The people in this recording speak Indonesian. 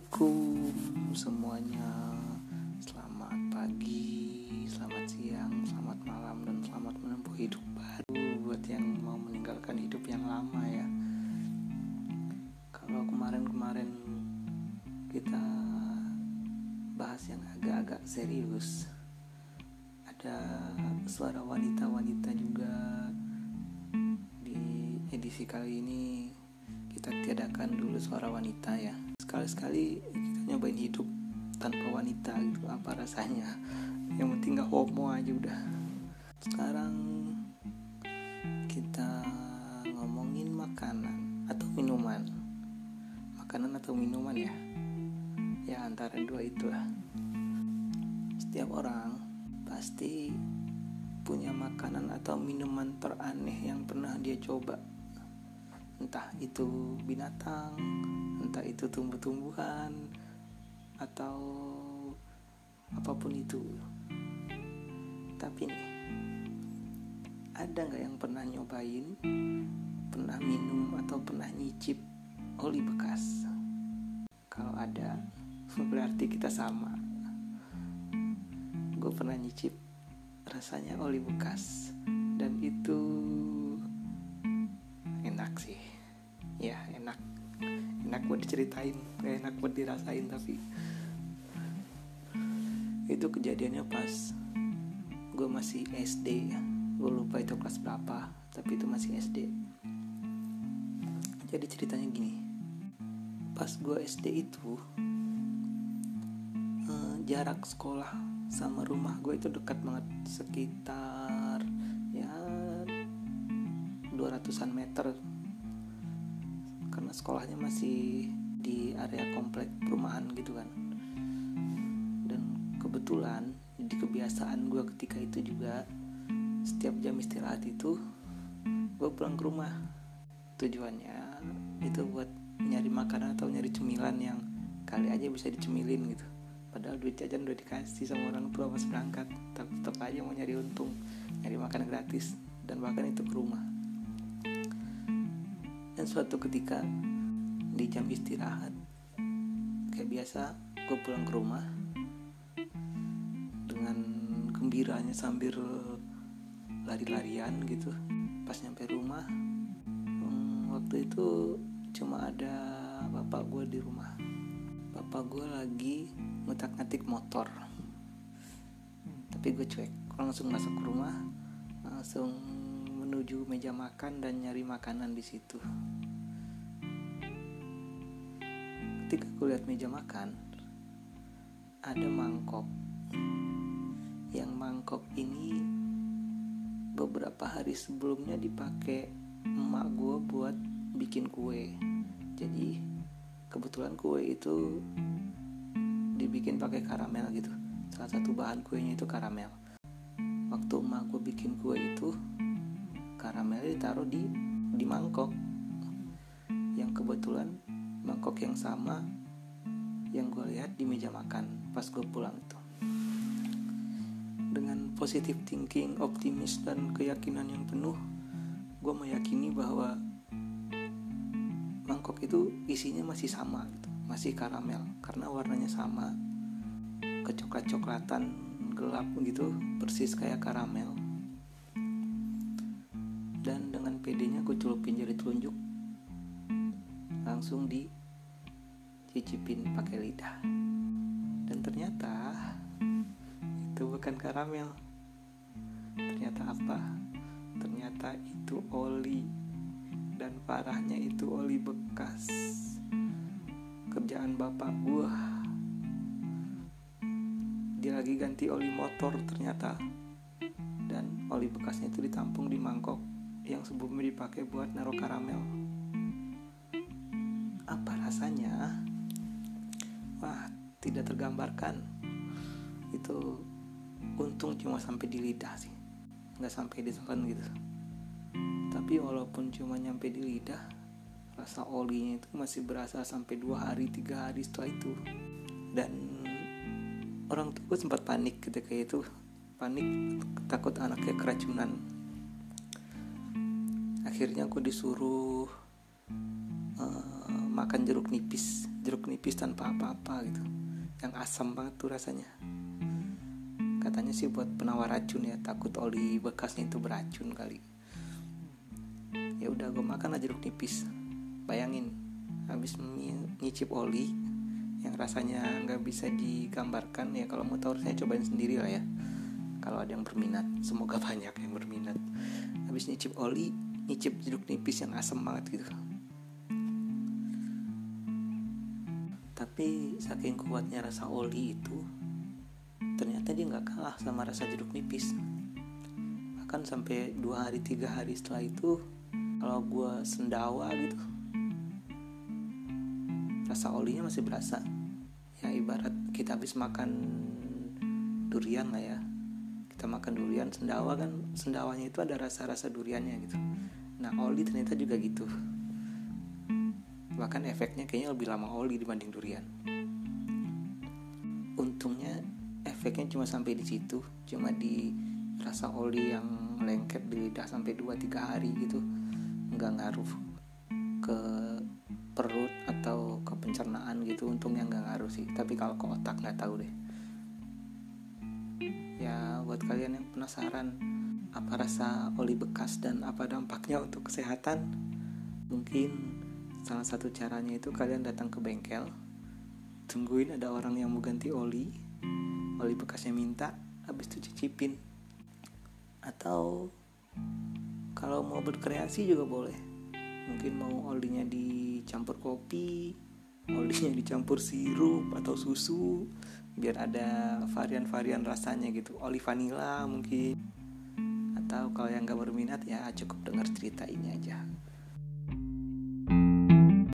Assalamualaikum semuanya. Selamat pagi, selamat siang, selamat malam Dan selamat menempuh hidup baru Buat yang mau meninggalkan hidup yang lama ya. Kalau kemarin-kemarin kita bahas yang agak-agak serius. Ada suara wanita-wanita juga. Di edisi kali ini kita tiadakan dulu suara wanita ya sekali-sekali kita nyobain hidup tanpa wanita gitu apa rasanya? Yang penting gak homo aja udah. Sekarang kita ngomongin makanan atau minuman. Makanan atau minuman ya? Ya antara dua itu lah setiap orang pasti punya makanan atau minuman teraneh yang pernah dia coba. Entah itu binatang entah itu tumbuh-tumbuhan atau apa pun itu. Tapi nih ada nggak yang pernah nyobain pernah minum atau pernah nyicip oli bekas? Kalau ada berarti kita sama. Gue pernah nyicip rasanya oli bekas. Dan itu enak buat diceritain gak enak buat dirasain tapi itu kejadiannya pas gue masih SD gue lupa itu kelas berapa tapi itu masih SD jadi ceritanya gini pas gue SD itu eh, jarak sekolah sama rumah gue itu dekat banget sekitar ya 200an meter sekolahnya masih di area komplek perumahan gitu kan. Dan kebetulan di kebiasaan gue ketika itu juga setiap jam istirahat itu gue pulang ke rumah. Tujuannya itu buat nyari makanan atau nyari cemilan yang kali aja bisa dicemilin gitu. Padahal duit jajan udah dikasih sama orang tua pas berangkat. Tapi tetap aja mau nyari untung nyari makanan gratis dan bahkan itu ke rumah dan suatu ketika di jam istirahat kayak biasa gue pulang ke rumah dengan gembiranya sambil lari-larian gitu. Pas nyampe rumah hmm, waktu itu cuma ada bapak gue di rumah. Bapak gue lagi ngutak-ngatik motor. Tapi gue cuek gue langsung masuk ke rumah langsung menuju meja makan dan nyari makanan di situ. Ketika gue lihat meja makan ada mangkok. Yang mangkok ini beberapa hari sebelumnya dipakai emak gue buat bikin kue. Jadi kebetulan kue itu dibikin pakai karamel gitu. Salah satu bahan kuenya itu karamel. Waktu emak gue bikin kue itu karamel ditaruh di di mangkok. Yang kebetulan mangkok yang sama yang gue lihat di meja makan pas gue pulang itu. Dengan positive thinking, optimis dan keyakinan yang penuh gue meyakini bahwa mangkok itu isinya masih sama gitu, masih karamel. Karena warnanya sama kecoklat-coklatan gelap gitu persis kayak karamel pedenya gue celupin jari telunjuk. Langsung dicicipin pakai lidah. Dan ternyata itu bukan karamel. Ternyata apa? Ternyata itu oli. Dan parahnya itu oli bekas kerjaan bapak gua. Dia lagi ganti oli motor ternyata. Dan oli bekasnya itu ditampung di mangkok yang sebelumnya dipakai buat naruh karamel. Apa rasanya? Wah tidak tergambarkan. Itu untung cuma sampai di lidah sih. Nggak sampai di telan gitu. Tapi walaupun cuma nyampe di lidah rasa olinya itu masih berasa sampai dua hari tiga hari setelah itu. Dan orang tua sempat panik ketika itu. Panik takut anaknya keracunan akhirnya gue disuruh uh, makan jeruk nipis. Jeruk nipis tanpa apa-apa gitu. Yang asam banget tuh rasanya. Katanya sih buat penawar racun ya. Takut oli bekasnya itu beracun kali. Ya udah gue makan aja jeruk nipis. Bayangin habis nyicip oli yang rasanya nggak bisa digambarkan ya. Kalau mau tahu saya cobain sendiri lah ya. Kalau ada yang berminat semoga banyak yang berminat. Habis nyicip oli nyicip jeruk nipis yang asam banget gitu. Tapi saking kuatnya rasa oli itu ternyata dia nggak kalah sama rasa jeruk nipis. Bahkan sampai dua hari tiga hari setelah itu kalau gue sendawa gitu rasa olinya masih berasa. Ya ibarat kita habis makan durian lah ya. Kita makan durian sendawa kan sendawanya itu ada rasa-rasa duriannya gitu nah oli ternyata juga gitu. Bahkan efeknya kayaknya lebih lama oli dibanding durian. Untungnya efeknya cuma sampai di situ cuma di rasa oli yang lengket di lidah sampai 2-3 hari gitu nggak ngaruh ke perut atau ke pencernaan gitu untungnya nggak ngaruh sih. Tapi kalau ke otak nggak tahu deh ya buat kalian yang penasaran apa rasa oli bekas dan apa dampaknya untuk kesehatan? Mungkin salah satu caranya itu kalian datang ke bengkel tungguin ada orang yang mau ganti oli oli bekasnya minta habis itu cicipin. Atau kalau mau berkreasi juga boleh. Mungkin mau olinya dicampur kopi olinya dicampur sirup atau susu biar ada varian-varian rasanya gitu. Oli vanilla mungkin. Atau kalau yang gak berminat ya cukup dengar cerita ini aja